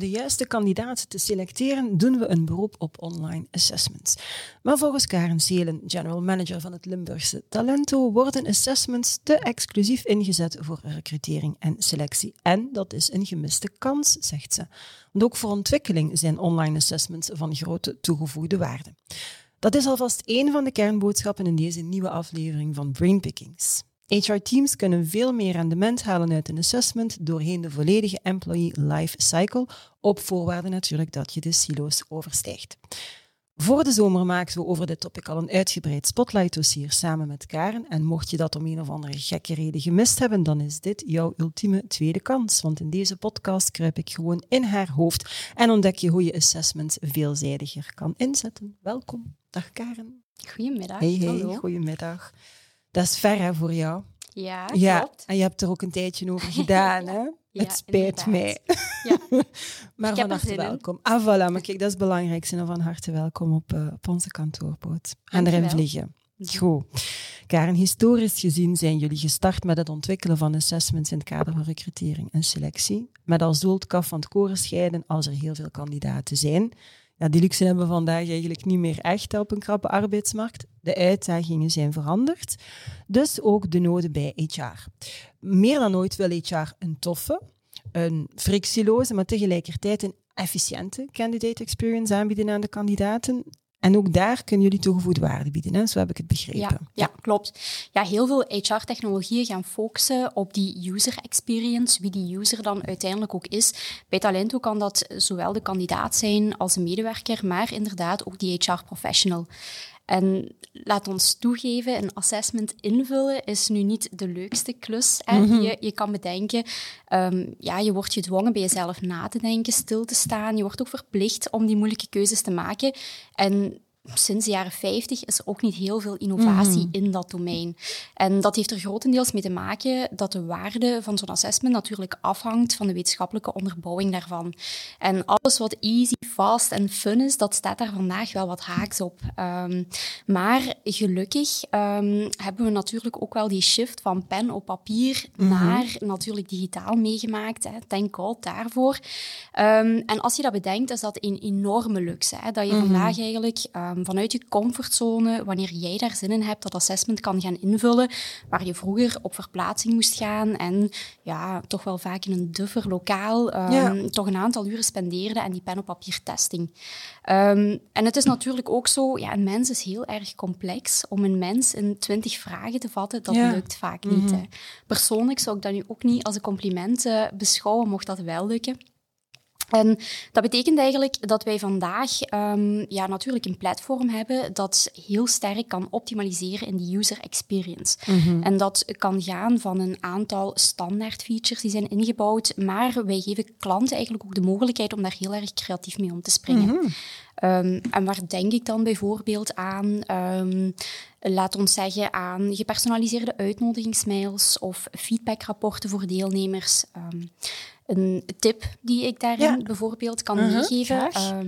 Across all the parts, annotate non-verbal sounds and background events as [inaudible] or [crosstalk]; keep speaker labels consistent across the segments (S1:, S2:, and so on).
S1: De juiste kandidaten te selecteren, doen we een beroep op online assessments. Maar volgens Karen Seelen, general manager van het Limburgse Talento, worden assessments te exclusief ingezet voor recrutering en selectie. En dat is een gemiste kans, zegt ze. Want ook voor ontwikkeling zijn online assessments van grote toegevoegde waarde. Dat is alvast één van de kernboodschappen in deze nieuwe aflevering van Brainpickings. HR-teams kunnen veel meer rendement halen uit een assessment doorheen de volledige employee life cycle, op voorwaarde natuurlijk dat je de silo's overstijgt. Voor de zomer maakten we over dit topic al een uitgebreid spotlight-dossier samen met Karen. En mocht je dat om een of andere gekke reden gemist hebben, dan is dit jouw ultieme tweede kans. Want in deze podcast kruip ik gewoon in haar hoofd en ontdek je hoe je assessments veelzijdiger kan inzetten. Welkom. Dag Karen.
S2: Goedemiddag.
S1: Hey, hey,
S2: Hallo.
S1: goedemiddag. Dat is ver hè, voor jou.
S2: Ja,
S1: Ja,
S2: klopt.
S1: en je hebt er ook een tijdje over gedaan, [laughs] hè?
S2: Ja,
S1: het spijt mij.
S2: Ja. [laughs]
S1: maar van harte
S2: zin in.
S1: welkom. Ah, voilà. Maar kijk, dat is het belangrijkste. En van harte welkom op, op onze kantoorboot. En erin vliegen. Goed. Karen, historisch gezien zijn jullie gestart met het ontwikkelen van assessments in het kader van recrutering en selectie. Met als doel het kaf van het koren scheiden als er heel veel kandidaten zijn. Ja, die luxe hebben we vandaag eigenlijk niet meer echt op een krappe arbeidsmarkt. De uitdagingen zijn veranderd. Dus ook de noden bij HR. Meer dan ooit wil HR een toffe, een frictieloze, maar tegelijkertijd een efficiënte candidate experience aanbieden aan de kandidaten. En ook daar kunnen jullie toegevoegde waarde bieden, hè? zo heb ik het begrepen.
S2: Ja, ja, klopt. Ja, heel veel HR-technologieën gaan focussen op die user experience, wie die user dan uiteindelijk ook is. Bij Talento kan dat zowel de kandidaat zijn als een medewerker, maar inderdaad ook die HR-professional. En laat ons toegeven, een assessment invullen is nu niet de leukste klus hè, die je, je kan bedenken. Ehm, ja, je wordt gedwongen bij jezelf na te denken, stil te staan. Je wordt ook verplicht om die moeilijke keuzes te maken. En sinds de jaren 50 is er ook niet heel veel innovatie in dat domein. En dat heeft er grotendeels mee te maken dat de waarde van zo'n assessment natuurlijk afhangt van de wetenschappelijke onderbouwing daarvan. En alles wat easy, fast en fun is, dat staat daar vandaag wel wat haaks op. Ehm, maar gelukkig ehm, hebben we natuurlijk ook wel die shift van pen op papier naar natuurlijk digitaal meegemaakt. Hè. Thank God daarvoor. Ehm, en als je dat bedenkt, is dat een enorme luxe. Hè, dat je vandaag eigenlijk ehm, vanuit je comfortzone, wanneer jij daar zin in hebt, dat assessment kan gaan invullen, waar je vroeger op verplaatsing moest gaan en ja, toch wel vaak in een duffer lokaal ehm,
S1: Ja.
S2: toch een aantal uren spendeerde aan die pen op papier testing. Ehm, en het is natuurlijk ook zo, ja, een mens is heel erg complex. Om een mens in twintig vragen te vatten, dat
S1: Ja.
S2: lukt vaak niet. hè. Persoonlijk zou ik dat nu ook niet als een compliment eh, beschouwen, mocht dat wel lukken. En dat betekent eigenlijk dat wij vandaag ehm, ja, natuurlijk een platform hebben dat heel sterk kan optimaliseren in die user experience. En dat kan gaan van een aantal standaard features die zijn ingebouwd, maar wij geven klanten eigenlijk ook de mogelijkheid om daar heel erg creatief mee om te springen. Ehm, en waar denk ik dan bijvoorbeeld aan? Ehm, laat ons zeggen aan gepersonaliseerde uitnodigingsmails of feedbackrapporten voor deelnemers. Een tip die ik daarin
S1: Ja.
S2: bijvoorbeeld kan
S1: Mhm,
S2: meegeven.
S1: graag.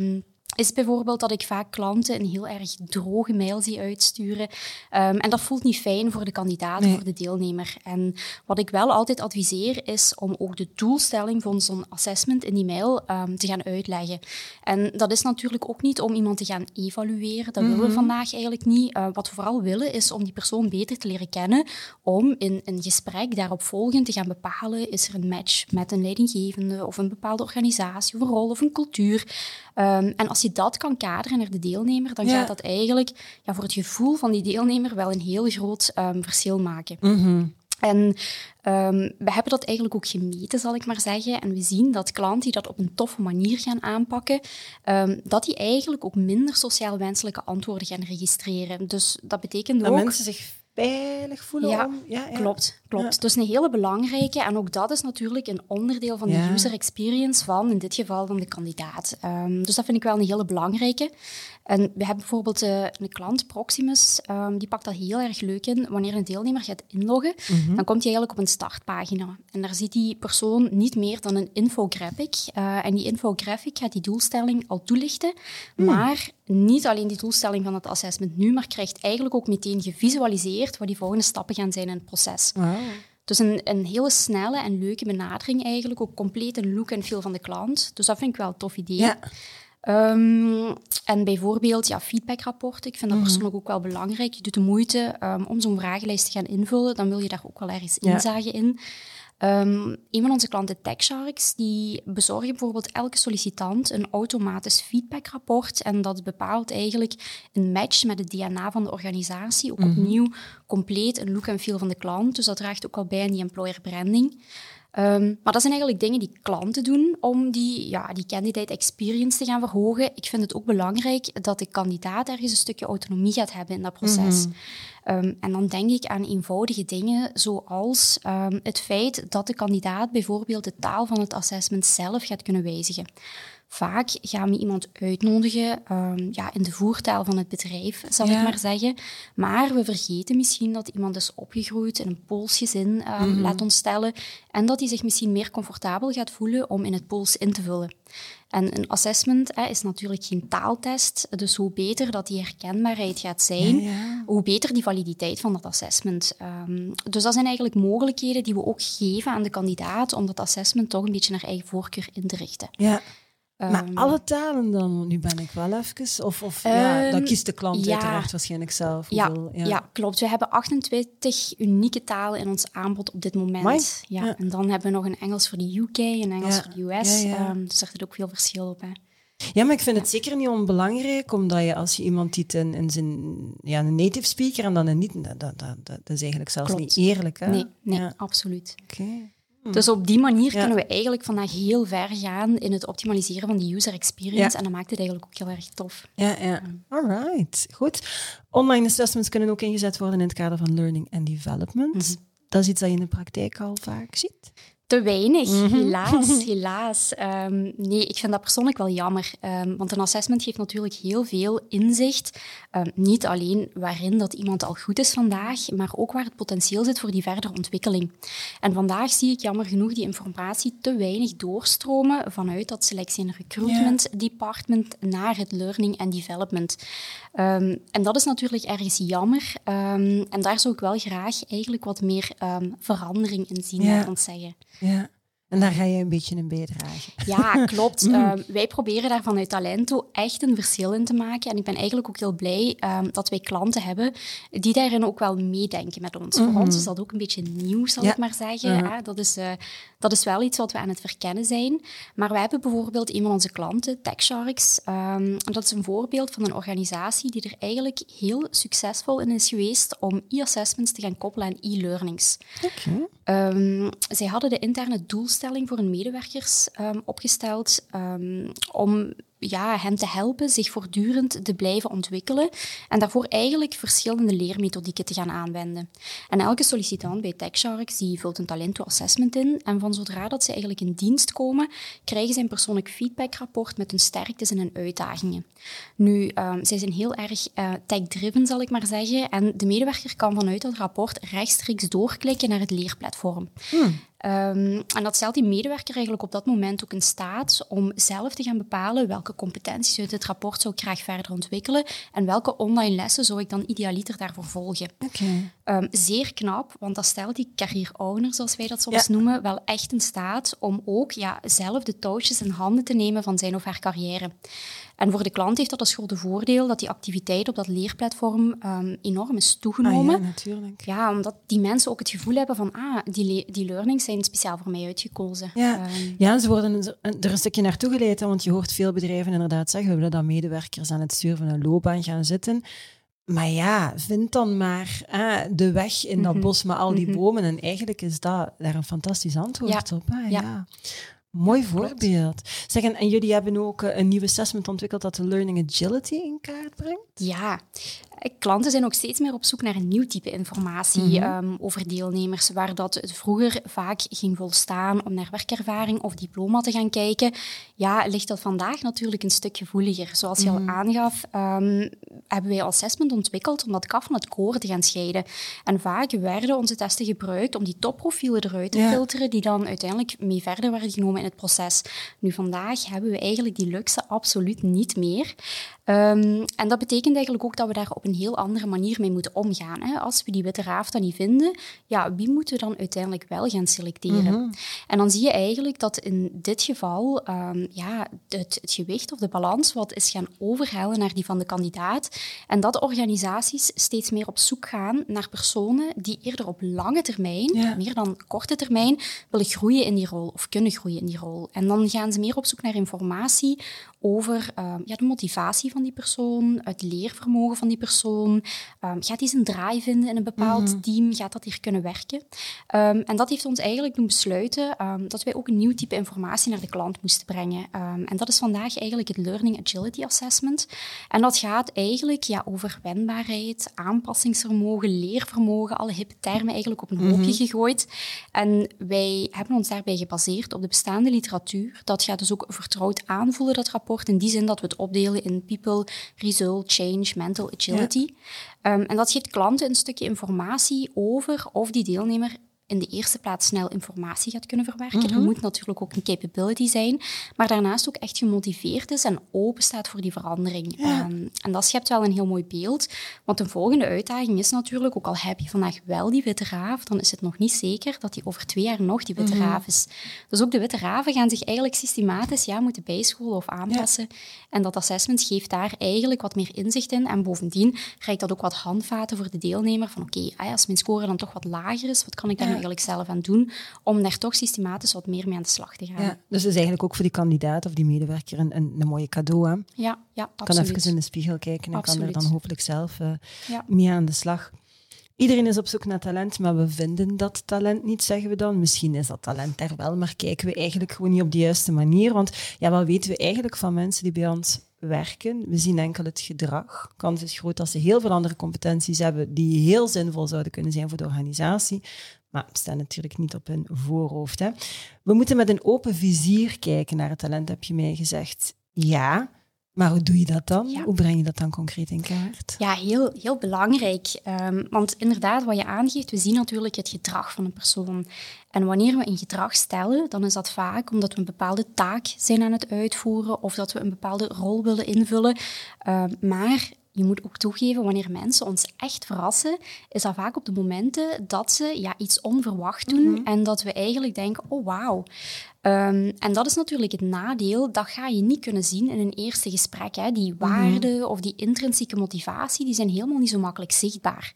S2: Ehm, is bijvoorbeeld dat ik vaak klanten een heel erg droge mail zie uitsturen. Ehm, en dat voelt niet fijn voor de kandidaat,
S1: Nee.
S2: voor de deelnemer. En wat ik wel altijd adviseer, is om ook de doelstelling van zo'n assessment in die mail ehm, te gaan uitleggen. En dat is natuurlijk ook niet om iemand te gaan evalueren. Dat willen we vandaag eigenlijk niet. Eh, wat we vooral willen, is om die persoon beter te leren kennen, om in een gesprek daarop volgend te gaan bepalen, is er een match met een leidinggevende of een bepaalde organisatie of een rol of een cultuur. Ehm, en als je dat kan kaderen naar de deelnemer, dan
S1: Ja.
S2: gaat dat eigenlijk ja, voor het gevoel van die deelnemer wel een heel groot ehm, verschil maken.
S1: Mhm.
S2: En ehm, we hebben dat eigenlijk ook gemeten, zal ik maar zeggen. En we zien dat klanten die dat op een toffe manier gaan aanpakken, ehm, dat die eigenlijk ook minder sociaal wenselijke antwoorden gaan registreren. Dus dat betekent
S1: Dat
S2: ook...
S1: mensen zich veilig voelen
S2: Ja,
S1: om... Ja, ja.
S2: Klopt, klopt. Dus een hele belangrijke. En ook dat is natuurlijk een onderdeel van de user experience van, in dit geval, van de kandidaat. Ehm, dus dat vind ik wel een hele belangrijke. En we hebben bijvoorbeeld uh, een klant, Proximus, um, die pakt dat heel erg leuk in. Wanneer een deelnemer gaat inloggen, mhm. dan komt hij eigenlijk op een startpagina. En daar ziet die persoon niet meer dan een infographic. Uh, en die infographic gaat die doelstelling al toelichten. Hmm. Maar niet alleen die doelstelling van het assessment nu, maar krijgt eigenlijk ook meteen gevisualiseerd wat die volgende stappen gaan zijn in het proces. Dus een, een hele snelle en leuke benadering eigenlijk, ook compleet een look en feel van de klant. Dus dat vind ik wel een tof idee. Ja. Um, en bijvoorbeeld ja, feedbackrapporten. Ik vind dat mhm. persoonlijk ook wel belangrijk. Je doet de moeite um, om zo'n vragenlijst te gaan invullen. Dan wil je daar ook wel ergens inzage in. Um, een van onze klanten, TechSharks, die bezorgen bijvoorbeeld elke sollicitant een automatisch feedbackrapport. En dat bepaalt eigenlijk een match met het DNA van de organisatie. Ook mhm. opnieuw compleet een look en feel van de klant. Dus dat draagt ook al bij aan die employer branding. Um, maar dat zijn eigenlijk dingen die klanten doen om die, ja, die candidate experience te gaan verhogen. Ik vind het ook belangrijk dat de kandidaat ergens een stukje autonomie gaat hebben in dat proces. um, en dan denk ik aan eenvoudige dingen zoals um, het feit dat de kandidaat bijvoorbeeld de taal van het assessment zelf gaat kunnen wijzigen. Vaak gaan we iemand uitnodigen um, ja, in de voertaal van het bedrijf, zal ik maar zeggen. Maar we vergeten misschien dat iemand is opgegroeid in een Pools gezin, um, mm laat ons stellen, en dat hij zich misschien meer comfortabel gaat voelen om in het Pools in te vullen. En een assessment hè, is natuurlijk geen taaltest, dus hoe beter dat die herkenbaarheid gaat zijn, hoe beter die validiteit van dat assessment. Um, dus dat zijn eigenlijk mogelijkheden die we ook geven aan de kandidaat om dat assessment toch een beetje naar eigen voorkeur in te richten.
S1: Ja. Maar ehm, alle talen dan? Nu ben ik wel even... Of, of ja, dan ehm, kiest de klant ja, uiteraard waarschijnlijk zelf.
S2: Ja, ja, klopt. We hebben 28 unieke talen in ons aanbod op dit moment. Ja. En dan hebben we nog een Engels voor de UK en Engels voor de US. Um, dus er zit ook veel verschil op. Hè.
S1: Ja, maar ik vind het zeker niet onbelangrijk, omdat je als je iemand ziet in, in zijn ja, een native speaker en dan een niet, dat, dat, dat, dat is eigenlijk zelfs niet eerlijk. Hè?
S2: Nee, nee absoluut. Oké. Dus op die manier kunnen we eigenlijk vandaag heel ver gaan in het optimaliseren van die user experience. En dat maakt het eigenlijk ook heel erg tof.
S1: Ja, ja. All right. Goed. Online assessments kunnen ook ingezet worden in het kader van learning and development. Mhm. Dat is iets dat je in de praktijk al vaak ziet.
S2: Te weinig, mhm. helaas. [laughs] helaas. Um, nee, ik vind dat persoonlijk wel jammer. Um, want een assessment geeft natuurlijk heel veel inzicht. Um, niet alleen waarin dat iemand al goed is vandaag, maar ook waar het potentieel zit voor die verdere ontwikkeling. En vandaag zie ik jammer genoeg die informatie te weinig doorstromen vanuit dat selectie- en recruitment department naar het learning and development. en dat is natuurlijk ergens jammer. en daar zou ik wel graag eigenlijk wat meer verandering in zien, ja. ons zeggen.
S1: Ja. En daar ga je een beetje in bijdragen.
S2: Ja, klopt. [laughs] Mm. Ehm, wij proberen daar vanuit Talento echt een verschil in te maken. En ik ben eigenlijk ook heel blij um, dat wij klanten hebben die daarin ook wel meedenken met ons. Voor ons mhm. is dat ook een beetje nieuw, zal ik maar zeggen. Mhm. Dat, is, uh, dat is wel iets wat we aan het verkennen zijn. Maar we hebben bijvoorbeeld een van onze klanten, TechSharks. Um, dat is een voorbeeld van een organisatie die er eigenlijk heel succesvol in is geweest om e-assessments te gaan koppelen aan e-learnings. Okay. zij hadden de interne doelstelling voor hun medewerkers um, opgesteld um, om ja, hen te helpen zich voortdurend te blijven ontwikkelen en daarvoor eigenlijk verschillende leermethodieken te gaan aanwenden. En elke sollicitant bij TechSharks die vult een Talento Assessment in en van zodra dat ze eigenlijk in dienst komen, krijgen ze een persoonlijk feedbackrapport met hun sterktes en hun uitdagingen. Nu, um, zij zijn heel erg uh, tech-driven, zal ik maar zeggen, en de medewerker kan vanuit dat rapport rechtstreeks doorklikken naar het leerplatform. Hmm. Um, en dat stelt die medewerker eigenlijk op dat moment ook in staat om zelf te gaan bepalen welke competenties uit het rapport zou ik graag verder ontwikkelen en welke online lessen zou ik dan idealiter daarvoor volgen. Okay. Um, zeer knap, want dat stelt die carrière-owner, zoals wij dat soms noemen, wel echt in staat om ook ja, zelf de touwtjes in handen te nemen van zijn of haar carrière. En voor de klant heeft dat als grote voordeel dat die activiteit op dat leerplatform um, enorm is toegenomen.
S1: Ah, ja, natuurlijk.
S2: Ja, omdat die mensen ook het gevoel hebben van, ah, die, die learnings zijn speciaal voor mij uitgekozen.
S1: Ja, um, ja ze worden er een stukje naartoe geleid, want je hoort veel bedrijven inderdaad zeggen, we willen dat medewerkers aan het stuur van een loopbaan gaan zitten. Maar ja, vind dan maar de weg in dat mhm. bos met al die mhm. bomen. En eigenlijk is dat daar een fantastisch antwoord op. Hè? ja. Mooi voorbeeld. Zeg, en, jullie hebben ook eh, een nieuw assessment ontwikkeld dat de learning agility in kaart brengt?
S2: Ja, klanten zijn ook steeds meer op zoek naar een nieuw type informatie mhm. ehm, over deelnemers, waar dat het vroeger vaak ging volstaan om naar werkervaring of diploma te gaan kijken. Ja, ligt dat vandaag natuurlijk een stuk gevoeliger. Zoals je al mhm. aangaf, um, hebben wij assessment ontwikkeld om dat kaf van het koren te gaan scheiden. En vaak werden onze testen gebruikt om die topprofielen eruit te filteren, die dan uiteindelijk mee verder werden genomen in het proces. Nu, vandaag hebben we eigenlijk die luxe absoluut niet meer. Um, en dat betekent eigenlijk ook dat we daar op een heel andere manier mee moeten omgaan. Hè. Als we die witte raaf dan niet vinden, ja, wie moeten we dan uiteindelijk wel gaan selecteren? Mhm. En dan zie je eigenlijk dat in dit geval um, ja, het, het, gewicht of de balans wat is gaan overhellen naar die van de kandidaat. En dat organisaties steeds meer op zoek gaan naar personen die eerder op lange termijn, meer dan korte termijn, willen groeien in die rol of kunnen groeien in die rol. En dan gaan ze meer op zoek naar informatie over uh, ja, de motivatie van die persoon, het leervermogen van die persoon. Um, gaat hij zijn draai vinden in een bepaald mhm. team? Gaat dat hier kunnen werken? Um, en dat heeft ons eigenlijk doen besluiten dat wij ook een nieuw type informatie naar de klant moesten brengen. en dat is vandaag eigenlijk het Learning Agility Assessment. En dat gaat eigenlijk ja, over wendbaarheid, aanpassingsvermogen, leervermogen, alle hippe termen eigenlijk op een hoopje mhm. gegooid. En wij hebben ons daarbij gebaseerd op de bestaande literatuur. Dat gaat dus ook vertrouwd aanvoelen, dat rapport in die zin dat we het opdelen in people, result, change, mental agility. Ehm, en dat geeft klanten een stukje informatie over of die deelnemer in de eerste plaats snel informatie gaat kunnen verwerken. Mm Er moet natuurlijk ook een capability zijn, maar daarnaast ook echt gemotiveerd is en open staat voor die verandering. Ehm, en dat schept wel een heel mooi beeld, want een volgende uitdaging is natuurlijk, ook al heb je vandaag wel die witte raaf, dan is het nog niet zeker dat die over twee jaar nog die witte mhm. raaf is. Dus ook de witte raven gaan zich eigenlijk systematisch ja, moeten bijscholen of aanpassen. En dat assessment geeft daar eigenlijk wat meer inzicht in. En bovendien reikt dat ook wat handvaten voor de deelnemer van oké, ah als mijn score dan toch wat lager is, wat kan ik daar eigenlijk zelf aan doen om daar toch systematisch wat meer mee aan de slag te gaan. Ja,
S1: dus is eigenlijk ook voor die kandidaat of die medewerker een, een, een mooie cadeau. Hè?
S2: Ja, ja,
S1: Kan even in de spiegel kijken en kan er dan hopelijk zelf uh, mee aan de slag. Iedereen is op zoek naar talent, maar we vinden dat talent niet, zeggen we dan. Misschien is dat talent er wel, maar kijken we eigenlijk gewoon niet op de juiste manier. Want ja, wat weten we eigenlijk van mensen die bij ons werken? We zien enkel het gedrag. Kans is groot dat ze heel veel andere competenties hebben die heel zinvol zouden kunnen zijn voor de organisatie. Maar we staan natuurlijk niet op hun voorhoofd. Hè. We moeten met een open vizier kijken naar het talent, heb je mij gezegd. Ja, maar hoe doe je dat dan? Hoe breng je dat dan concreet in kaart?
S2: Ja, heel, heel belangrijk. Um, want inderdaad, wat je aangeeft, we zien natuurlijk het gedrag van een persoon. En wanneer we een gedrag stellen, dan is dat vaak omdat we een bepaalde taak zijn aan het uitvoeren of dat we een bepaalde rol willen invullen. Uh, maar je moet ook toegeven, wanneer mensen ons echt verrassen, is dat vaak op de momenten dat ze ja, iets onverwacht doen mhm. en dat we eigenlijk denken, oh wauw. Um, en dat is natuurlijk het nadeel, dat ga je niet kunnen zien in een eerste gesprek. Hè. Die mhm. waarden of die intrinsieke motivatie, die zijn helemaal niet zo makkelijk zichtbaar.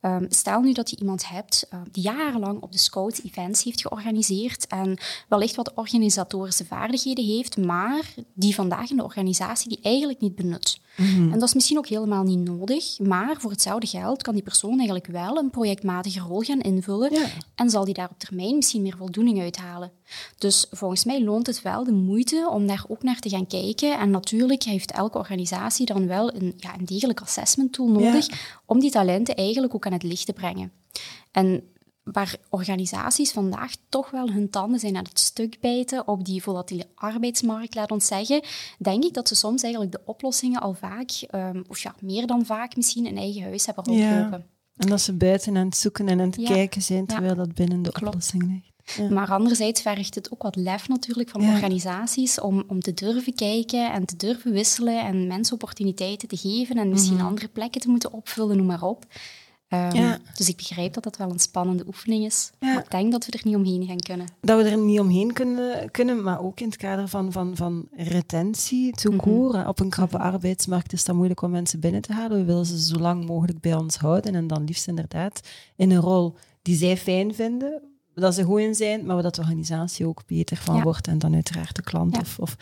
S2: Um, stel nu dat je iemand hebt uh, die jarenlang op de Scout events heeft georganiseerd en wellicht wat organisatorische vaardigheden heeft, maar die vandaag in de organisatie die eigenlijk niet benut. Mhm. En dat is misschien ook helemaal niet nodig, maar voor hetzelfde geld kan die persoon eigenlijk wel een projectmatige rol gaan invullen en zal die daar op termijn misschien meer voldoening uithalen. Dus volgens mij loont het wel de moeite om daar ook naar te gaan kijken. En natuurlijk heeft elke organisatie dan wel een, ja, een degelijk assessment tool nodig om die talenten eigenlijk ook aan het licht te brengen. En waar organisaties vandaag toch wel hun tanden zijn aan het stuk bijten op die volatiele arbeidsmarkt, laat ons zeggen, denk ik dat ze soms eigenlijk de oplossingen al vaak, um, of ja, meer dan vaak misschien, in eigen huis hebben rondlopen.
S1: En dat ze buiten aan het zoeken en aan het kijken zijn, terwijl dat binnen de oplossing ligt.
S2: Maar anderzijds vergt het ook wat lef natuurlijk van organisaties om, om te durven kijken en te durven wisselen en mensen opportuniteiten te geven en misschien mhm. andere plekken te moeten opvullen, noem maar op. Um, Dus ik begrijp dat dat wel een spannende oefening is. Maar ik denk dat we er niet omheen gaan kunnen.
S1: Dat we er niet omheen kunnen, kunnen maar ook in het kader van, van, van retentie, te mm Op een krappe mhm. arbeidsmarkt is het moeilijk om mensen binnen te halen. We willen ze zo lang mogelijk bij ons houden en dan liefst inderdaad in een rol die zij fijn vinden, dat ze goed in zijn, maar dat de organisatie ook beter van wordt en dan uiteraard de klant of, of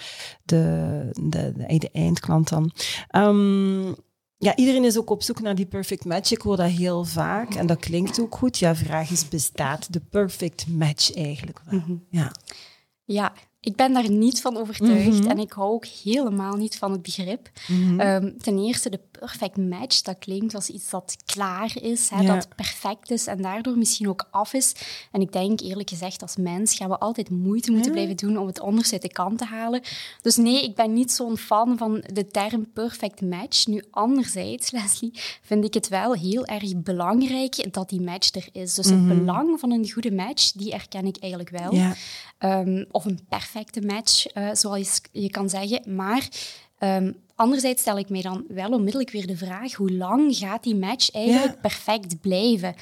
S1: de, de, de, de, eindklant dan. Um, ja, iedereen is ook op zoek naar die perfect match. Ik hoor dat heel vaak en dat klinkt ook goed. Ja, vraag is, bestaat de perfect match eigenlijk wel?
S2: Mhm.
S1: Ja.
S2: Ja, Ik ben daar niet van overtuigd mhm. en ik hou ook helemaal niet van het begrip. Mhm. Ehm, ten eerste, de perfect match, dat klinkt als iets dat klaar is, hè, dat perfect is en daardoor misschien ook af is. En ik denk eerlijk gezegd, als mens gaan we altijd moeite moeten blijven doen om het onderste uit de kant te halen. Dus nee, ik ben niet zo'n fan van de term perfect match. Nu, anderzijds, [laughs] Leslie, vind ik het wel heel erg belangrijk dat die match er is. Dus het mhm. belang van een goede match, die erken ik eigenlijk wel. Ehm, of een perfecte match, uh, zoals je kan zeggen. Maar um, anderzijds stel ik mij dan wel onmiddellijk weer de vraag, hoe lang gaat die match eigenlijk perfect blijven?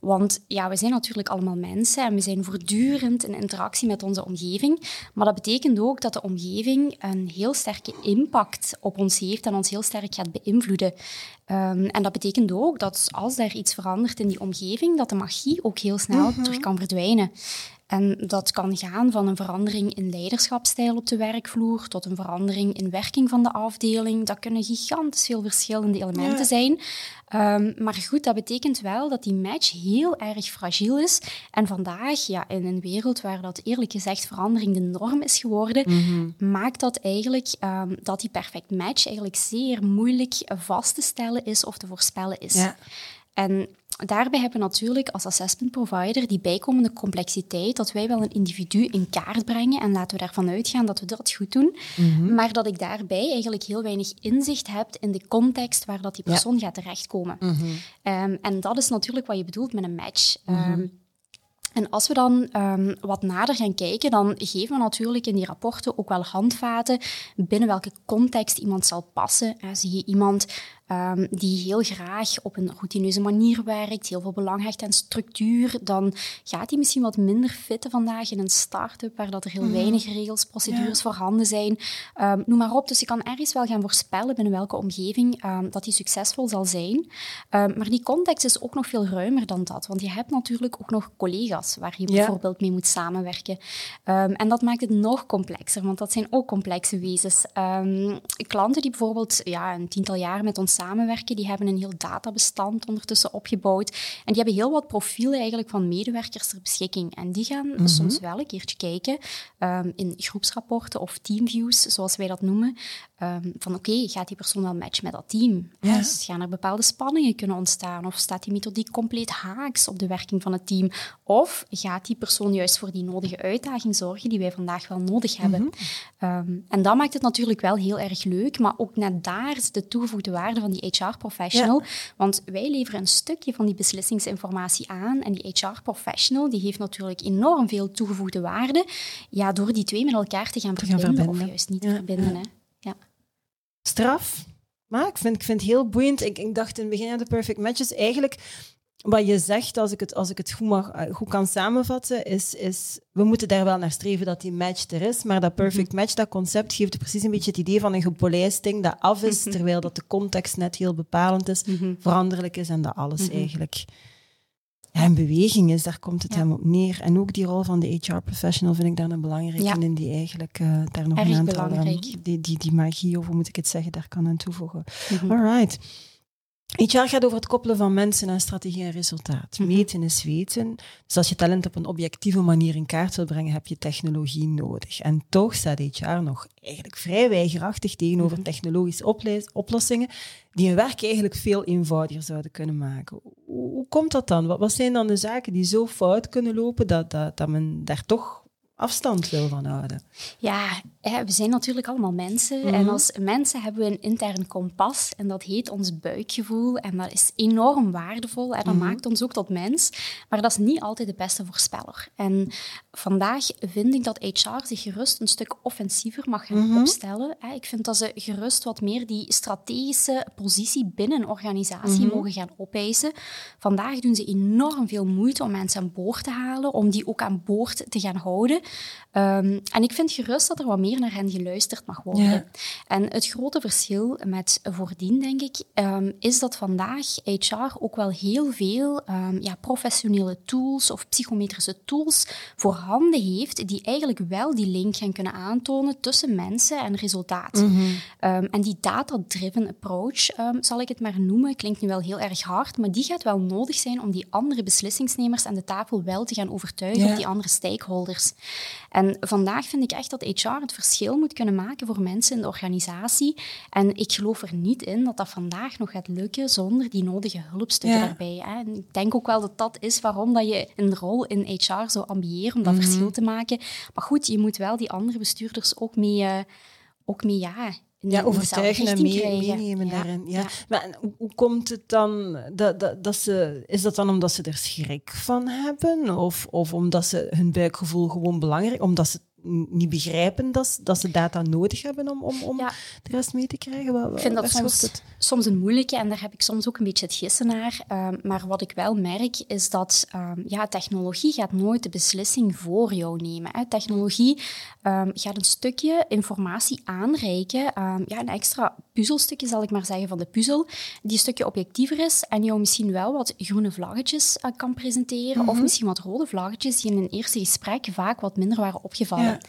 S2: Want ja, we zijn natuurlijk allemaal mensen en we zijn voortdurend in interactie met onze omgeving. Maar dat betekent ook dat de omgeving een heel sterke impact op ons heeft en ons heel sterk gaat beïnvloeden. Um, en dat betekent ook dat als er iets verandert in die omgeving, dat de magie ook heel snel mhm. terug kan verdwijnen. En dat kan gaan van een verandering in leiderschapstijl op de werkvloer tot een verandering in werking van de afdeling. Dat kunnen gigantisch veel verschillende elementen zijn. Um, maar goed, dat betekent wel dat die match heel erg fragiel is. En vandaag, ja, in een wereld waar dat eerlijk gezegd verandering de norm is geworden, mhm. maakt dat eigenlijk um, dat die perfect match eigenlijk zeer moeilijk vast te stellen is of te voorspellen is. Ja. En daarbij hebben we natuurlijk als assessment provider die bijkomende complexiteit dat wij wel een individu in kaart brengen en laten we daarvan uitgaan dat we dat goed doen, mhm. maar dat ik daarbij eigenlijk heel weinig inzicht heb in de context waar dat die persoon gaat terechtkomen. Ehm, en dat is natuurlijk wat je bedoelt met een match. Mhm. Ehm, en als we dan um, wat nader gaan kijken, dan geven we natuurlijk in die rapporten ook wel handvaten binnen welke context iemand zal passen. zie je iemand um, die heel graag op een routineuze manier werkt, heel veel belang hecht aan structuur, dan gaat hij misschien wat minder fitten vandaag in een start-up waar dat er heel mhm. weinig regels, procedures voorhanden zijn. Um, noem maar op. Dus je kan ergens wel gaan voorspellen binnen welke omgeving um, dat hij succesvol zal zijn. maar die context is ook nog veel ruimer dan dat, want je hebt natuurlijk ook nog collega's waar je bijvoorbeeld mee moet samenwerken. en dat maakt het nog complexer, want dat zijn ook complexe wezens. klanten die bijvoorbeeld ja, een tiental jaar met ons samenwerken. Die hebben een heel databestand ondertussen opgebouwd. En die hebben heel wat profielen eigenlijk van medewerkers ter beschikking. En die gaan mhm. soms wel een keertje kijken um, in groepsrapporten of teamviews, zoals wij dat noemen. Um, van oké, gaat die persoon wel matchen met dat team? Ja. Dus gaan er bepaalde spanningen kunnen ontstaan? Of staat die methodiek compleet haaks op de werking van het team? Of gaat die persoon juist voor die nodige uitdaging zorgen die wij vandaag wel nodig hebben? Mm en dat maakt het natuurlijk wel heel erg leuk, maar ook net daar is de toegevoegde waarde van die HR-professional. Want wij leveren een stukje van die beslissingsinformatie aan en die HR-professional die heeft natuurlijk enorm veel toegevoegde waarde ja, door die twee met elkaar te gaan, verbinden, of juist niet te verbinden. Hè
S1: straf. Maar ik vind, ik vind het heel boeiend. Ik, ik dacht in het begin aan de perfect matches. Eigenlijk, wat je zegt, als ik het, als ik het goed, mag, eh, goed kan samenvatten, is, is we moeten daar wel naar streven dat die match er is. Maar dat perfect match, dat concept, geeft precies een beetje het idee van een gepolijst ding dat af is, mhm. terwijl dat de context net heel bepalend is, mhm. veranderlijk is en dat alles mhm. En beweging is, daar komt het hem op neer. En ook die rol van de HR-professional vind ik daar een belangrijke ja. in, die eigenlijk uh, daar nog een aantal... die, die, die magie, of hoe moet ik het zeggen, daar kan aan toevoegen. Mm All right. HR gaat over het koppelen van mensen aan strategie en resultaat. Mhm. Meten is weten. Dus als je talent op een objectieve manier in kaart wil brengen, heb je technologie nodig. En toch staat HR nog eigenlijk vrij weigerachtig tegenover mhm. technologische oplossingen die hun werk eigenlijk veel eenvoudiger zouden kunnen maken. Hoe, komt dat dan? Wat, zijn dan de zaken die zo fout kunnen lopen dat, dat, dat men daar toch afstand wil van houden.
S2: Ja, we zijn natuurlijk allemaal mensen. En mhm. als mensen hebben we een intern kompas. En dat heet ons buikgevoel. En dat is enorm waardevol. En dat mhm. maakt ons ook tot mens. Maar dat is niet altijd de beste voorspeller. En vandaag vind ik dat HR zich gerust een stuk offensiever mag gaan mhm. opstellen. Ik vind dat ze gerust wat meer die strategische positie binnen een organisatie mogen gaan opeisen. Vandaag doen ze enorm veel moeite om mensen aan boord te halen. Om die ook aan boord te gaan houden. Um, en ik vind gerust dat er wat meer naar hen geluisterd mag worden. En het grote verschil met voordien, denk ik, um, is dat vandaag HR ook wel heel veel um, ja, professionele tools of psychometrische tools voorhanden heeft, die eigenlijk wel die link gaan kunnen aantonen tussen mensen en resultaat. Mm en die data-driven approach, zal ik het maar noemen, klinkt nu wel heel erg hard, maar die gaat wel nodig zijn om die andere beslissingsnemers aan de tafel wel te gaan overtuigen, of die andere stakeholders. En vandaag vind ik echt dat HR het verschil moet kunnen maken voor mensen in de organisatie. En ik geloof er niet in dat dat vandaag nog gaat lukken zonder die nodige hulpstukken daarbij. Hè. En ik denk ook wel dat dat is waarom dat je een rol in HR zo ambieert, om dat mhm. verschil te maken. Maar goed, je moet wel die andere bestuurders ook mee, uh, ook mee ja,
S1: ja, overtuigen en mee, meenemen daarin. Ja. Maar hoe, hoe, komt het dan dat, dat, dat ze... Is dat dan omdat ze er schrik van hebben? Of, of omdat ze hun buikgevoel gewoon belangrijk... Omdat ze niet begrijpen dat, dat ze data nodig hebben om, om, om de rest mee te krijgen? Wat,
S2: ik vind dat soms, soms een moeilijke en daar heb ik soms ook een beetje het gissen naar. Um, maar wat ik wel merk is dat um, ja, technologie gaat nooit de beslissing voor jou nemen. Hè. Technologie um, gaat een stukje informatie aanreiken, ja, een extra puzzelstukje zal ik maar zeggen van de puzzel, die een stukje objectiever is en jou misschien wel wat groene vlaggetjes uh, kan presenteren of mhm. misschien wat rode vlaggetjes die in een eerste gesprek vaak wat minder waren opgevallen. 们。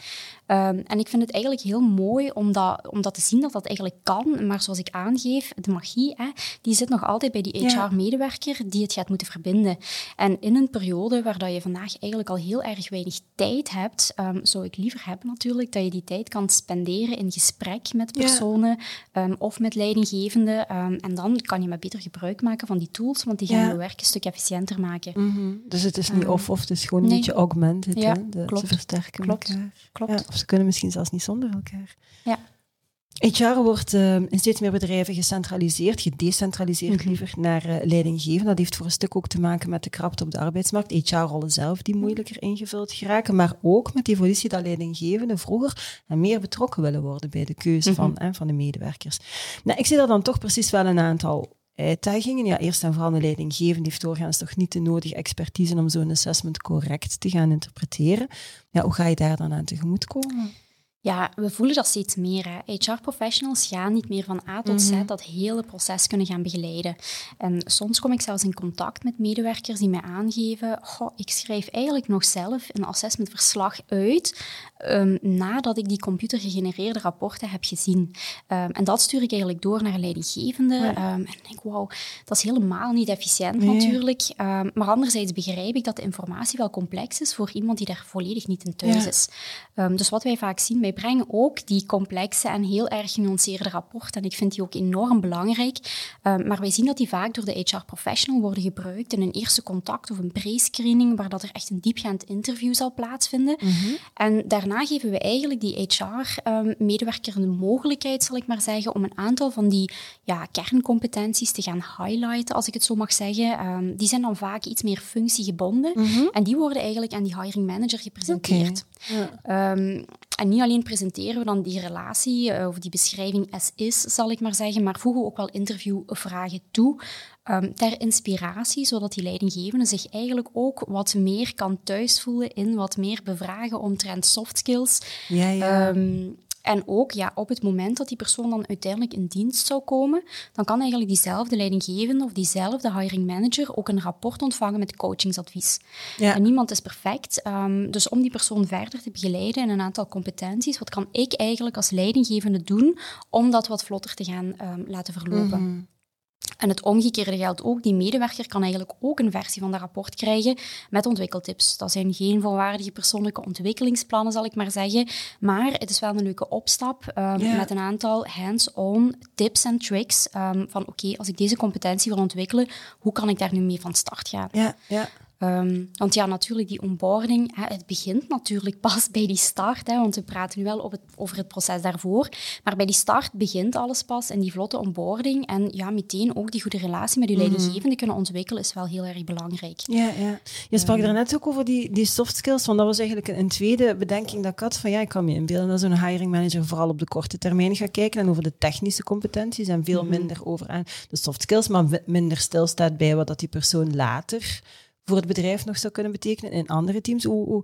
S2: Ehm, en ik vind het eigenlijk heel mooi om dat, om dat te zien dat dat eigenlijk kan. Maar zoals ik aangeef, de magie, hè, die zit nog altijd bij die HR-medewerker die het gaat moeten verbinden. En in een periode waar dat je vandaag eigenlijk al heel erg weinig tijd hebt, um, zou ik liever hebben natuurlijk dat je die tijd kan spenderen in gesprek met personen ehm, of met leidinggevenden. en dan kan je maar beter gebruik maken van die tools, want die gaan je werk een stuk efficiënter maken.
S1: Mhm. Dus het is niet of-of, het is gewoon een beetje augmented. Ja, hè? De, klopt. Versterken klopt.
S2: Klopt.
S1: Ze kunnen misschien zelfs niet zonder elkaar.
S2: Ja.
S1: HR wordt uh, in steeds meer bedrijven gecentraliseerd, gedecentraliseerd mhm. liever, naar uh, leidinggeven. Dat heeft voor een stuk ook te maken met de krapte op de arbeidsmarkt. HR-rollen zelf die moeilijker ingevuld geraken, maar ook met die evolutie dat leidinggevenden vroeger en meer betrokken willen worden bij de keuze van, mhm. van de medewerkers. Nou, ik zie daar dan toch precies wel een aantal uitdagingen. Ja, eerst en vooral de leidinggevende heeft doorgaans toch niet de nodige expertise om zo'n assessment correct te gaan interpreteren. Ja, hoe ga je daar dan aan tegemoet komen?
S2: Ja, we voelen dat steeds meer. HR-professionals gaan niet meer van A tot Z mhm. dat hele proces kunnen gaan begeleiden. En soms kom ik zelfs in contact met medewerkers die mij aangeven: goh, ik schrijf eigenlijk nog zelf een assessmentverslag uit um, nadat ik die computergegenereerde rapporten heb gezien. Um, en dat stuur ik eigenlijk door naar leidinggevende. Um, en ik denk, wauw, dat is helemaal niet efficiënt natuurlijk. maar anderzijds begrijp ik dat de informatie wel complex is voor iemand die daar volledig niet in thuis is. dus wat wij vaak zien wij brengen ook die complexe en heel erg genuanceerde rapporten. En ik vind die ook enorm belangrijk. Maar wij zien dat die vaak door de HR-professional worden gebruikt in een eerste contact of een pre-screening, waar dat er echt een diepgaand interview zal plaatsvinden. Mhm. En daarna geven we eigenlijk die HR-medewerker um, de mogelijkheid, zal ik maar zeggen, om een aantal van die ja, kerncompetenties te gaan highlighten, als ik het zo mag zeggen. Um, die zijn dan vaak iets meer functiegebonden. Mhm. En die worden eigenlijk aan die hiring manager gepresenteerd. Okay. En niet alleen presenteren we dan die relatie uh, of die beschrijving as is, zal ik maar zeggen, maar voegen we ook wel interviewvragen toe um, ter inspiratie, zodat die leidinggevende zich eigenlijk ook wat meer kan thuisvoelen in wat meer bevragen omtrent soft skills.
S1: Ja, ja.
S2: Um, en ook ja, op het moment dat die persoon dan uiteindelijk in dienst zou komen, dan kan eigenlijk diezelfde leidinggevende of diezelfde hiring manager ook een rapport ontvangen met coachingsadvies. Ja. En niemand is perfect. Um, dus om die persoon verder te begeleiden in een aantal competenties, wat kan ik eigenlijk als leidinggevende doen om dat wat vlotter te gaan um, laten verlopen? Mm en het omgekeerde geldt ook. Die medewerker kan eigenlijk ook een versie van dat rapport krijgen met ontwikkeltips. Dat zijn geen volwaardige persoonlijke ontwikkelingsplannen, zal ik maar zeggen. Maar het is wel een leuke opstap um, met een aantal hands-on tips en tricks. Um, van oké, als ik deze competentie wil ontwikkelen, hoe kan ik daar nu mee van start gaan?
S1: Ja, ja.
S2: Um, want ja, natuurlijk, die onboarding, hè, het begint natuurlijk [laughs] pas bij die start. Hè, want we praten nu wel op het, over het proces daarvoor. Maar bij die start begint alles pas en die vlotte onboarding. En ja, meteen ook die goede relatie met je mhm. leidinggevende kunnen ontwikkelen is wel heel erg belangrijk.
S1: Ja, ja. Je sprak um, daarnet ook over die, die soft skills. Want dat was eigenlijk een, een, tweede bedenking dat ik had. Van ja, ik kan me inbeelden dat zo'n hiring manager vooral op de korte termijn gaat kijken. En over de technische competenties en veel mhm. minder over aan de soft skills. Maar minder stilstaat bij wat dat die persoon later voor het bedrijf nog zou kunnen betekenen in andere teams? Hoe,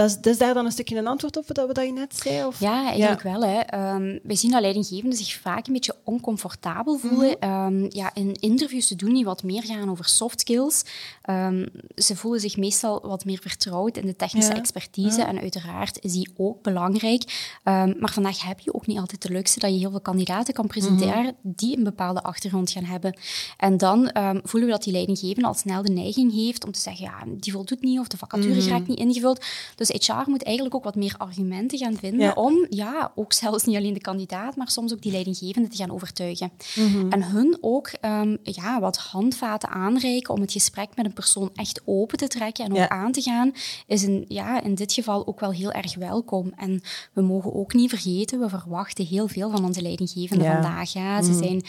S1: dat is, daar dan een stukje een antwoord op wat, wat je net zei? Of?
S2: Ja, eigenlijk wel. Hè. Um, wij zien dat leidinggevenden zich vaak een beetje oncomfortabel voelen. Mm ja, in interviews te doen die wat meer gaan over soft skills. Um, ze voelen zich meestal wat meer vertrouwd in de technische expertise. En uiteraard is die ook belangrijk. maar vandaag heb je ook niet altijd de luxe dat je heel veel kandidaten kan presenteren mhm. die een bepaalde achtergrond gaan hebben. En dan voelen we dat die leidinggevende al snel de neiging heeft om te zeggen, ja, die voldoet niet of de vacature mm raakt niet ingevuld. Dus Dus HR moet eigenlijk ook wat meer argumenten gaan vinden om, ja, ook zelfs niet alleen de kandidaat, maar soms ook die leidinggevende te gaan overtuigen. Mhm. En hun ook ehm, ja, wat handvaten aanreiken om het gesprek met een persoon echt open te trekken en ook aan te gaan, is in, ja, in dit geval ook wel heel erg welkom. En we mogen ook niet vergeten, we verwachten heel veel van onze leidinggevenden vandaag. Ja. Ze mhm. zijn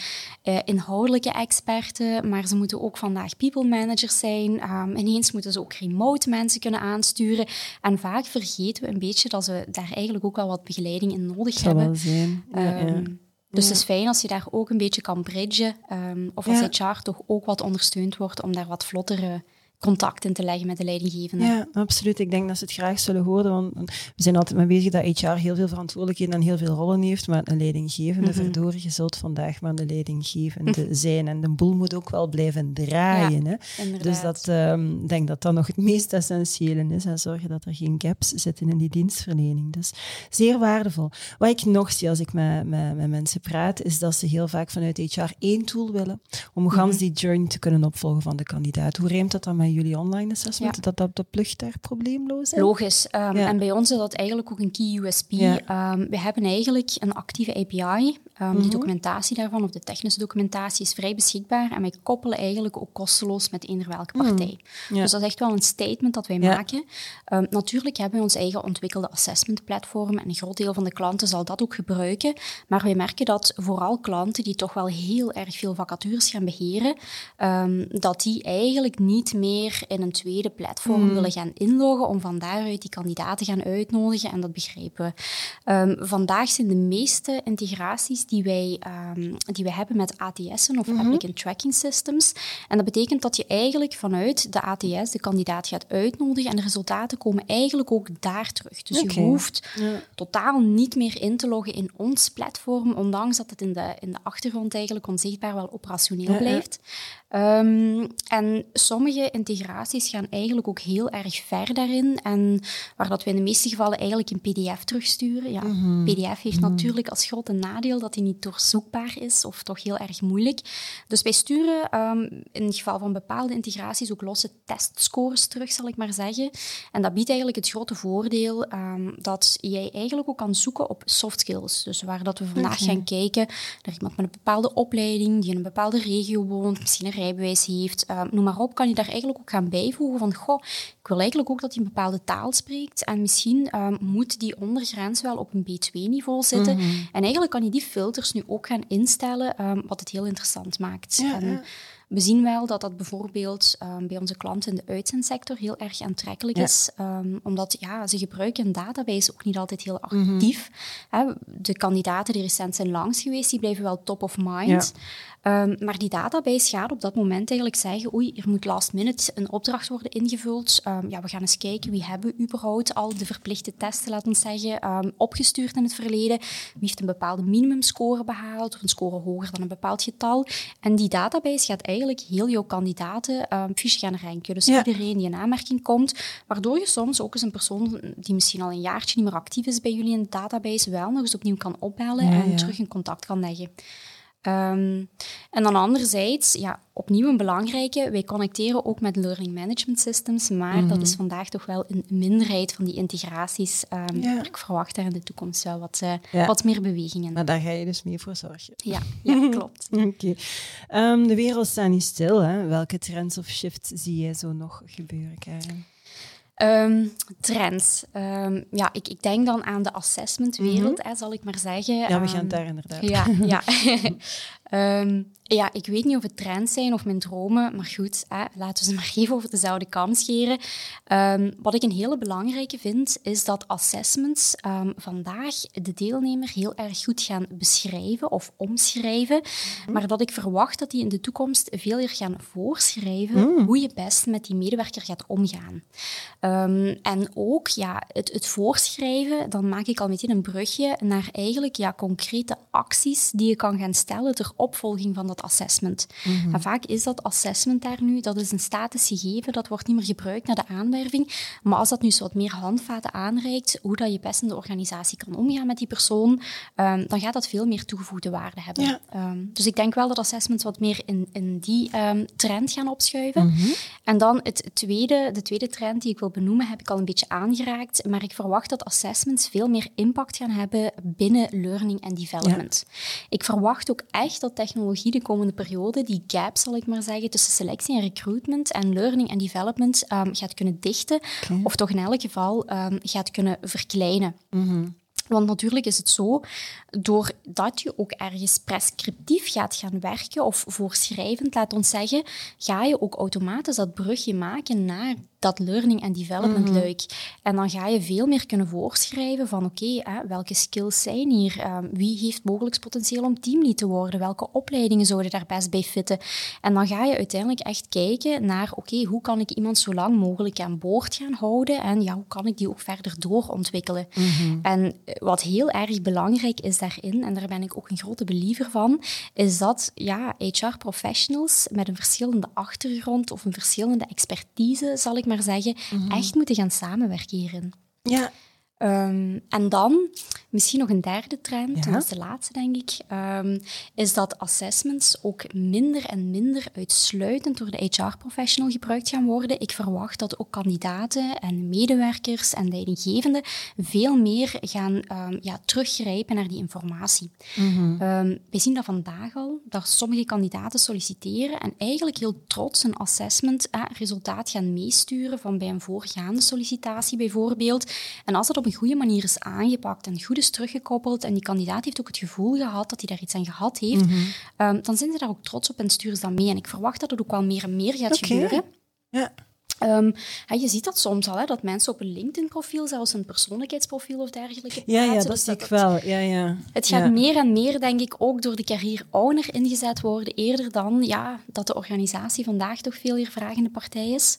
S2: uh, inhoudelijke experten, maar ze moeten ook vandaag people managers zijn. Um, ineens moeten ze ook remote mensen kunnen aansturen. En vaak vergeten we een beetje dat ze daar eigenlijk ook wel wat begeleiding in nodig hebben.
S1: Wel zijn. Ja,
S2: ehm, dus het is fijn als je daar ook een beetje kan bridgen. Um, of als HR toch ook wat ondersteund wordt om daar wat vlottere contact in te leggen met de leidinggevende.
S1: Ja, absoluut. Ik denk dat ze het graag zullen horen, want we zijn altijd mee bezig dat HR heel veel verantwoordelijkheden en heel veel rollen heeft, maar een leidinggevende, mm verdorie, je zult vandaag maar de leidinggevende zijn. En de boel moet ook wel blijven draaien. Ja, hè? Dus dat, um, ik denk dat dat nog het meest essentiële is, en zorgen dat er geen gaps zitten in die dienstverlening. Dus zeer waardevol. Wat ik nog zie als ik met, met, met mensen praat, is dat ze heel vaak vanuit HR één tool willen om mm gans die journey te kunnen opvolgen van de kandidaat. Hoe reemt dat dan met jullie online assessment, dat, dat de plucht daar probleemloos is?
S2: Logisch. Um, En bij ons is dat eigenlijk ook een key USP. Um, we hebben eigenlijk een actieve API Um, De documentatie daarvan, of de technische documentatie, is vrij beschikbaar. En wij koppelen eigenlijk ook kosteloos met eender welke mhm. partij. Dus dat is echt wel een statement dat wij maken. Um, natuurlijk hebben we ons eigen ontwikkelde assessment platform. En een groot deel van de klanten zal dat ook gebruiken. Maar wij merken dat vooral klanten die toch wel heel erg veel vacatures gaan beheren, um, dat die eigenlijk niet meer in een tweede platform mhm. willen gaan inloggen om van daaruit die kandidaten gaan uitnodigen. En dat begrijpen we. vandaag zijn de meeste integraties die wij, um, die wij hebben met ATS'en of mm Applicant Tracking Systems. En dat betekent dat je eigenlijk vanuit de ATS de kandidaat gaat uitnodigen en de resultaten komen eigenlijk ook daar terug. Dus je hoeft totaal niet meer in te loggen in ons platform, ondanks dat het in de, in de achtergrond eigenlijk onzichtbaar wel operationeel blijft. Um, en sommige integraties gaan eigenlijk ook heel erg ver daarin. En waar dat we in de meeste gevallen eigenlijk een pdf terugsturen. Ja, mhm. pdf heeft mhm. natuurlijk als grote nadeel dat die niet doorzoekbaar is of toch heel erg moeilijk. Dus wij sturen um, in het geval van bepaalde integraties ook losse testscores terug, zal ik maar zeggen. En dat biedt eigenlijk het grote voordeel um, dat jij eigenlijk ook kan zoeken op soft skills. Dus waar dat we vandaag gaan kijken naar iemand met een bepaalde opleiding, die in een bepaalde regio woont, misschien een rijbewijs heeft, uh, noem maar op, kan je daar eigenlijk ook gaan bijvoegen van, goh, ik wil eigenlijk ook dat hij een bepaalde taal spreekt en misschien uh, moet die ondergrens wel op een B2-niveau zitten. Mhm. En eigenlijk kan je die filters nu ook gaan instellen, um, wat het heel interessant maakt. Ja, en, ja. We zien wel dat dat bijvoorbeeld um, bij onze klanten in de uitzendsector heel erg aantrekkelijk is, um, omdat ja, ze gebruiken een database ook niet altijd heel mhm. actief. Mm -hmm. de kandidaten die recent zijn langs geweest, die blijven wel top of mind. Um, maar die database gaat op dat moment eigenlijk zeggen, oei, er moet last minute een opdracht worden ingevuld. Um, ja, we gaan eens kijken, wie hebben überhaupt al de verplichte testen, laten we zeggen, um, opgestuurd in het verleden? Wie heeft een bepaalde minimumscore behaald of een score hoger dan een bepaald getal? En die database gaat eigenlijk heel jouw kandidaten um, fiche gaan ranken. Dus iedereen die in aanmerking komt, waardoor je soms ook eens een persoon die misschien al een jaartje niet meer actief is bij jullie in de database wel nog eens opnieuw kan opbellen en terug in contact kan leggen. Um, en dan anderzijds, ja, opnieuw een belangrijke, wij connecteren ook met learning management systems, maar dat mhm. is vandaag toch wel een minderheid van die integraties. Um, Ik verwacht daar in de toekomst wel wat, uh, wat meer bewegingen.
S1: Maar daar ga je dus mee voor zorgen.
S2: Ja, ja [laughs] klopt.
S1: Oké. Um, de wereld staat niet stil. Hè? Welke trends of shifts zie jij zo nog gebeuren, Karen?
S2: Um, trends. Um, ja, ik, ik, denk dan aan de assessmentwereld, mm -hmm. zal ik maar zeggen.
S1: Ja, we gaan um, daar inderdaad.
S2: Ja, ja. [laughs] [laughs] ja, ik weet niet of het trends zijn of mijn dromen, maar goed, hè, laten we ze maar [laughs] even over dezelfde kam scheren. Um, wat ik een hele belangrijke vind, is dat assessments um, vandaag de deelnemer heel erg goed gaan beschrijven of omschrijven, mm. maar dat ik verwacht dat die in de toekomst veel meer gaan voorschrijven mm. hoe je best met die medewerker gaat omgaan. En ook ja, het, het voorschrijven, dan maak ik al meteen een brugje naar eigenlijk ja, concrete acties die je kan gaan stellen ter opvolging van dat assessment. En vaak is dat assessment daar nu, dat is een statisch gegeven, dat wordt niet meer gebruikt naar de aanwerving. Maar als dat nu zo wat meer handvaten aanreikt, hoe dat je best in de organisatie kan omgaan met die persoon, ehm, dan gaat dat veel meer toegevoegde waarde hebben. Ehm, dus ik denk wel dat assessments wat meer in, in die ehm, trend gaan opschuiven. Mhm. En dan het tweede, de tweede trend die ik wil benoemen, heb ik al een beetje aangeraakt, maar ik verwacht dat assessments veel meer impact gaan hebben binnen learning en development. Ik verwacht ook echt dat technologie de komende periode die gap, zal ik maar zeggen, tussen selectie en recruitment en learning en development um, gaat kunnen dichten, of toch in elk geval um, gaat kunnen verkleinen. Mm want natuurlijk is het zo, doordat je ook ergens prescriptief gaat gaan werken of voorschrijvend, laat ons zeggen, ga je ook automatisch dat brugje maken naar dat learning and development mm luik. En dan ga je veel meer kunnen voorschrijven van oké, welke skills zijn hier? Ehm, wie heeft mogelijk potentieel om teamlead te worden? Welke opleidingen zouden daar best bij fitten? En dan ga je uiteindelijk echt kijken naar oké, hoe kan ik iemand zo lang mogelijk aan boord gaan houden? En ja, hoe kan ik die ook verder doorontwikkelen? Mm En eh, wat heel erg belangrijk is daarin, en daar ben ik ook een grote believer van, is dat ja, HR-professionals met een verschillende achtergrond of een verschillende expertise, zal ik maar zeggen, mhm. echt moeten gaan samenwerken hierin.
S1: Ja.
S2: Um, en dan Misschien nog een derde trend, dat is de laatste denk ik, um, is dat assessments ook minder en minder uitsluitend door de HR-professional gebruikt gaan worden. Ik verwacht dat ook kandidaten en medewerkers en leidinggevenden veel meer gaan um, ja, teruggrijpen naar die informatie. Mm we zien dat vandaag al, dat sommige kandidaten solliciteren en eigenlijk heel trots een assessment eh, resultaat gaan meesturen van bij een voorgaande sollicitatie bijvoorbeeld. En als dat op een goede manier is aangepakt en teruggekoppeld en die kandidaat heeft ook het gevoel gehad dat hij daar iets aan gehad heeft, mhm. ehm, dan zijn ze daar ook trots op en sturen ze dat mee. En ik verwacht dat het ook wel meer en meer gaat gebeuren.
S1: Ja.
S2: Um, je ziet dat soms al, hè, dat mensen op een LinkedIn-profiel, zelfs een persoonlijkheidsprofiel of dergelijke.
S1: Ja, ja dat dus zie ik wel. Ja, ja.
S2: Het gaat meer en meer, denk ik, ook door de carrière-owner ingezet worden, eerder dan ja, dat de organisatie vandaag toch veel meer vragende partij is.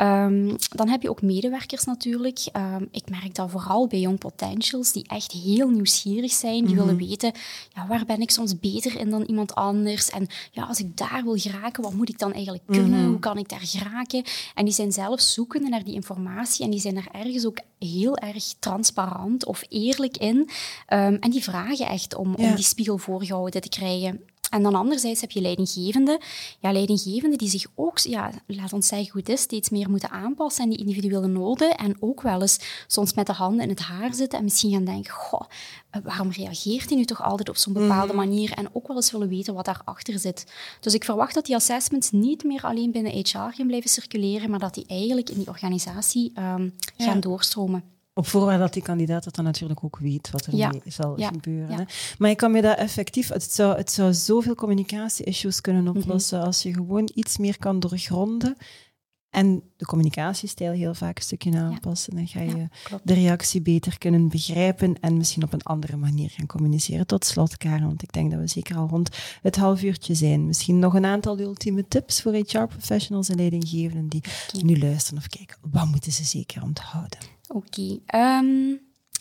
S2: Um, dan heb je ook medewerkers natuurlijk. Um, ik merk dat vooral bij Young Potentials, die echt heel nieuwsgierig zijn. Die willen mhm. weten, ja, waar ben ik soms beter in dan iemand anders? En ja, als ik daar wil geraken, wat moet ik dan eigenlijk kunnen? Mhm. Hoe kan ik daar geraken? En die zijn zelf zoekende naar die informatie en die zijn er ergens ook heel erg transparant of eerlijk in. Um, en die vragen echt om, om die spiegel voorgehouden te krijgen. En dan anderzijds heb je leidinggevenden. Ja, leidinggevenden die zich ook, ja, laat ons zeggen het is, steeds meer moeten aanpassen aan die individuele noden. En ook wel eens soms met de handen in het haar zitten en misschien gaan denken, goh, eh, waarom reageert hij nu toch altijd op zo'n bepaalde mhm. manier? En ook wel eens willen weten wat daarachter zit. Dus ik verwacht dat die assessments niet meer alleen binnen HR gaan blijven circuleren, maar dat die eigenlijk in die organisatie um, gaan doorstromen.
S1: Op voorwaarde dat die kandidaat dat dan natuurlijk ook weet wat er mee zal gebeuren. Maar ik kan me dat effectief, het zou, het zou zoveel communicatie-issues kunnen mhm. oplossen als je gewoon iets meer kan doorgronden en de communicatiestijl heel vaak een stukje aanpassen. Dan ga je de reactie beter kunnen begrijpen en misschien op een andere manier gaan communiceren. Tot slot, Karen, want ik denk dat we zeker al rond het half uurtje zijn. Misschien nog een aantal ultieme tips voor HR-professionals en leidinggevenden die nu luisteren of kijken. Wat moeten ze zeker onthouden?
S2: Oké. Ehm,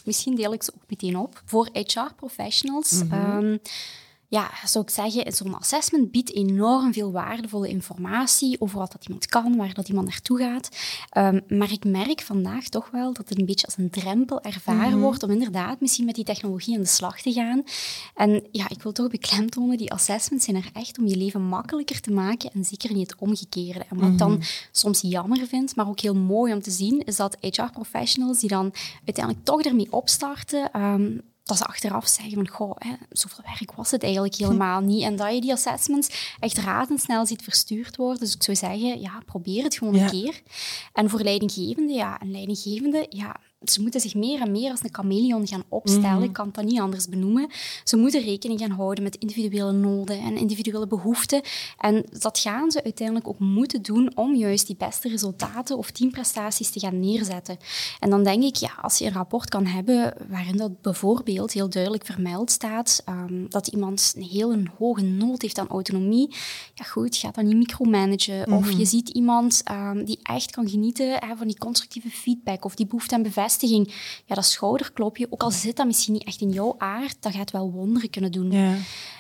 S2: misschien deel ik ze ook meteen op. Voor HR-professionals... Mhm. Ehm, ja, zou ik zeggen, zo'n assessment biedt enorm veel waardevolle informatie over wat dat iemand kan, waar dat iemand naartoe gaat. Um, maar ik merk vandaag toch wel dat het een beetje als een drempel ervaren mhm. wordt om inderdaad misschien met die technologie aan de slag te gaan. En ja, ik wil toch beklemtonen, die assessments zijn er echt om je leven makkelijker te maken en zeker niet het omgekeerde. En wat ik dan mhm. soms jammer vind, maar ook heel mooi om te zien, is dat HR-professionals die dan uiteindelijk toch ermee opstarten, um, dat ze achteraf zeggen van, goh, hè, zoveel werk was het eigenlijk helemaal niet. En dat je die assessments echt razendsnel ziet verstuurd worden. Dus ik zou zeggen, ja, probeer het gewoon een keer. En voor leidinggevende, ja, een leidinggevende, ja, ze moeten zich meer en meer als een chameleon gaan opstellen. Mhm. Ik kan het dat niet anders benoemen. Ze moeten rekening gaan houden met individuele noden en individuele behoeften. En dat gaan ze uiteindelijk ook moeten doen om juist die beste resultaten of teamprestaties te gaan neerzetten. En dan denk ik, ja, als je een rapport kan hebben waarin dat bijvoorbeeld heel duidelijk vermeld staat um, dat iemand een heel een hoge nood heeft aan autonomie, ja goed, ga dan niet micromanagen. Of mhm. je ziet iemand um, die echt kan genieten hè, van die constructieve feedback of die behoefte aan bevestiging bevestiging, ja, dat schouderklopje, ook al zit dat misschien niet echt in jouw aard, dat gaat wel wonderen kunnen doen.
S1: Ja.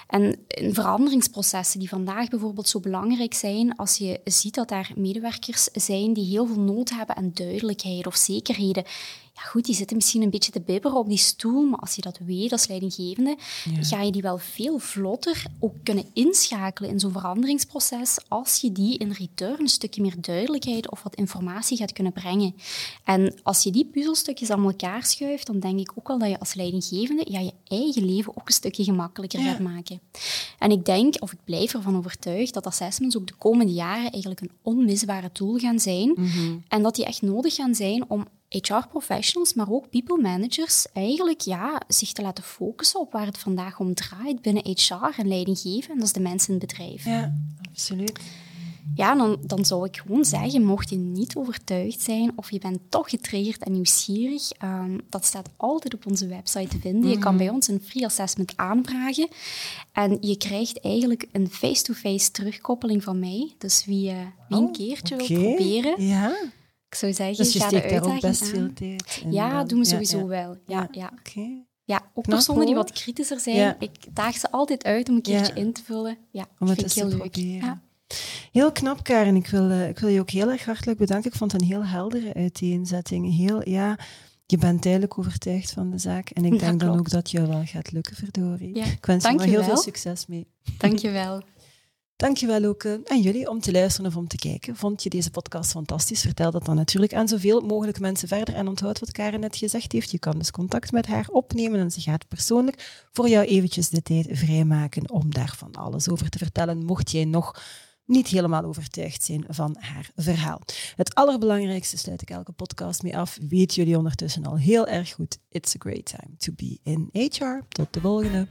S2: En in veranderingsprocessen die vandaag bijvoorbeeld zo belangrijk zijn, als je ziet dat daar medewerkers zijn die heel veel nood hebben aan duidelijkheid of zekerheden, ja goed, die zitten misschien een beetje te bibberen op die stoel, maar als je dat weet als leidinggevende, ga je die wel veel vlotter ook kunnen inschakelen in zo'n veranderingsproces als je die in return een stukje meer duidelijkheid of wat informatie gaat kunnen brengen. En als je die puzzelstukjes aan elkaar schuift, dan denk ik ook wel dat je als leidinggevende ja, je eigen leven ook een stukje gemakkelijker gaat maken. En ik denk, of ik blijf ervan overtuigd, dat assessments ook de komende jaren eigenlijk een onmisbare tool gaan zijn mhm. en dat die echt nodig gaan zijn om HR-professionals, maar ook people managers, eigenlijk ja, zich te laten focussen op waar het vandaag om draait binnen HR en leidinggeven. En dat is de mensen in het bedrijf.
S1: Ja, absoluut.
S2: Ja, dan, dan zou ik gewoon zeggen, mocht je niet overtuigd zijn of je bent toch getriggerd en nieuwsgierig, um, dat staat altijd op onze website te vinden. Je kan mhm. bij ons een free assessment aanvragen en je krijgt eigenlijk een face-to-face terugkoppeling van mij. Dus wie, uh, wie een oh, keertje wil proberen,
S1: ja.
S2: Ik zou zeggen,
S1: dus je
S2: ga
S1: steekt
S2: daar
S1: ook best veel tijd
S2: Ja, doen we sowieso wel. Ja, ja. Ja, ook personen die wat kritischer zijn. Ik daag ze altijd uit om een keertje in te vullen. Ja,
S1: om het vind ik heel leuk. Heel knap, Karen. Ik wil, uh, ik wil je ook heel erg hartelijk bedanken. Ik vond het een heel heldere uiteenzetting. Heel, ja, je bent duidelijk overtuigd van de zaak. En ik denk dan ook dat je wel gaat lukken, verdorie. ik wens je heel veel succes mee.
S2: Dank je wel.
S1: Dankjewel ook aan jullie om te luisteren of om te kijken. Vond je deze podcast fantastisch? Vertel dat dan natuurlijk aan zoveel mogelijk mensen verder. En onthoud wat Karen net gezegd heeft. Je kan dus contact met haar opnemen en ze gaat persoonlijk voor jou eventjes de tijd vrijmaken om daar van alles over te vertellen. Mocht jij nog niet helemaal overtuigd zijn van haar verhaal. Het allerbelangrijkste sluit ik elke podcast mee af. Weet jullie ondertussen al heel erg goed. It's a great time to be in HR. Tot de volgende.